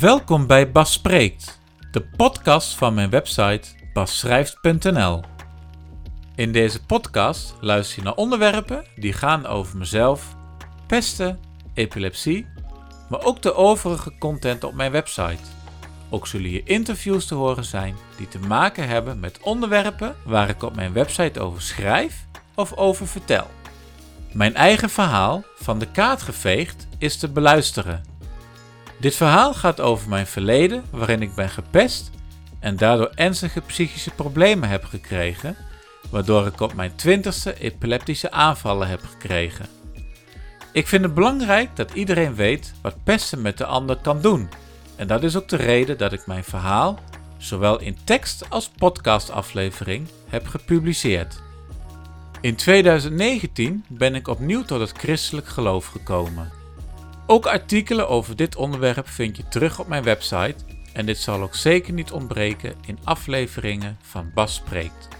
Welkom bij Bas Spreekt, de podcast van mijn website basschrijft.nl. In deze podcast luister je naar onderwerpen die gaan over mezelf, pesten, epilepsie, maar ook de overige content op mijn website. Ook zullen hier interviews te horen zijn die te maken hebben met onderwerpen waar ik op mijn website over schrijf of over vertel. Mijn eigen verhaal, van de kaart geveegd, is te beluisteren. Dit verhaal gaat over mijn verleden waarin ik ben gepest en daardoor ernstige psychische problemen heb gekregen, waardoor ik op mijn twintigste epileptische aanvallen heb gekregen. Ik vind het belangrijk dat iedereen weet wat pesten met de ander kan doen. En dat is ook de reden dat ik mijn verhaal, zowel in tekst als podcastaflevering, heb gepubliceerd. In 2019 ben ik opnieuw tot het christelijk geloof gekomen. Ook artikelen over dit onderwerp vind je terug op mijn website en dit zal ook zeker niet ontbreken in afleveringen van Bas Spreekt.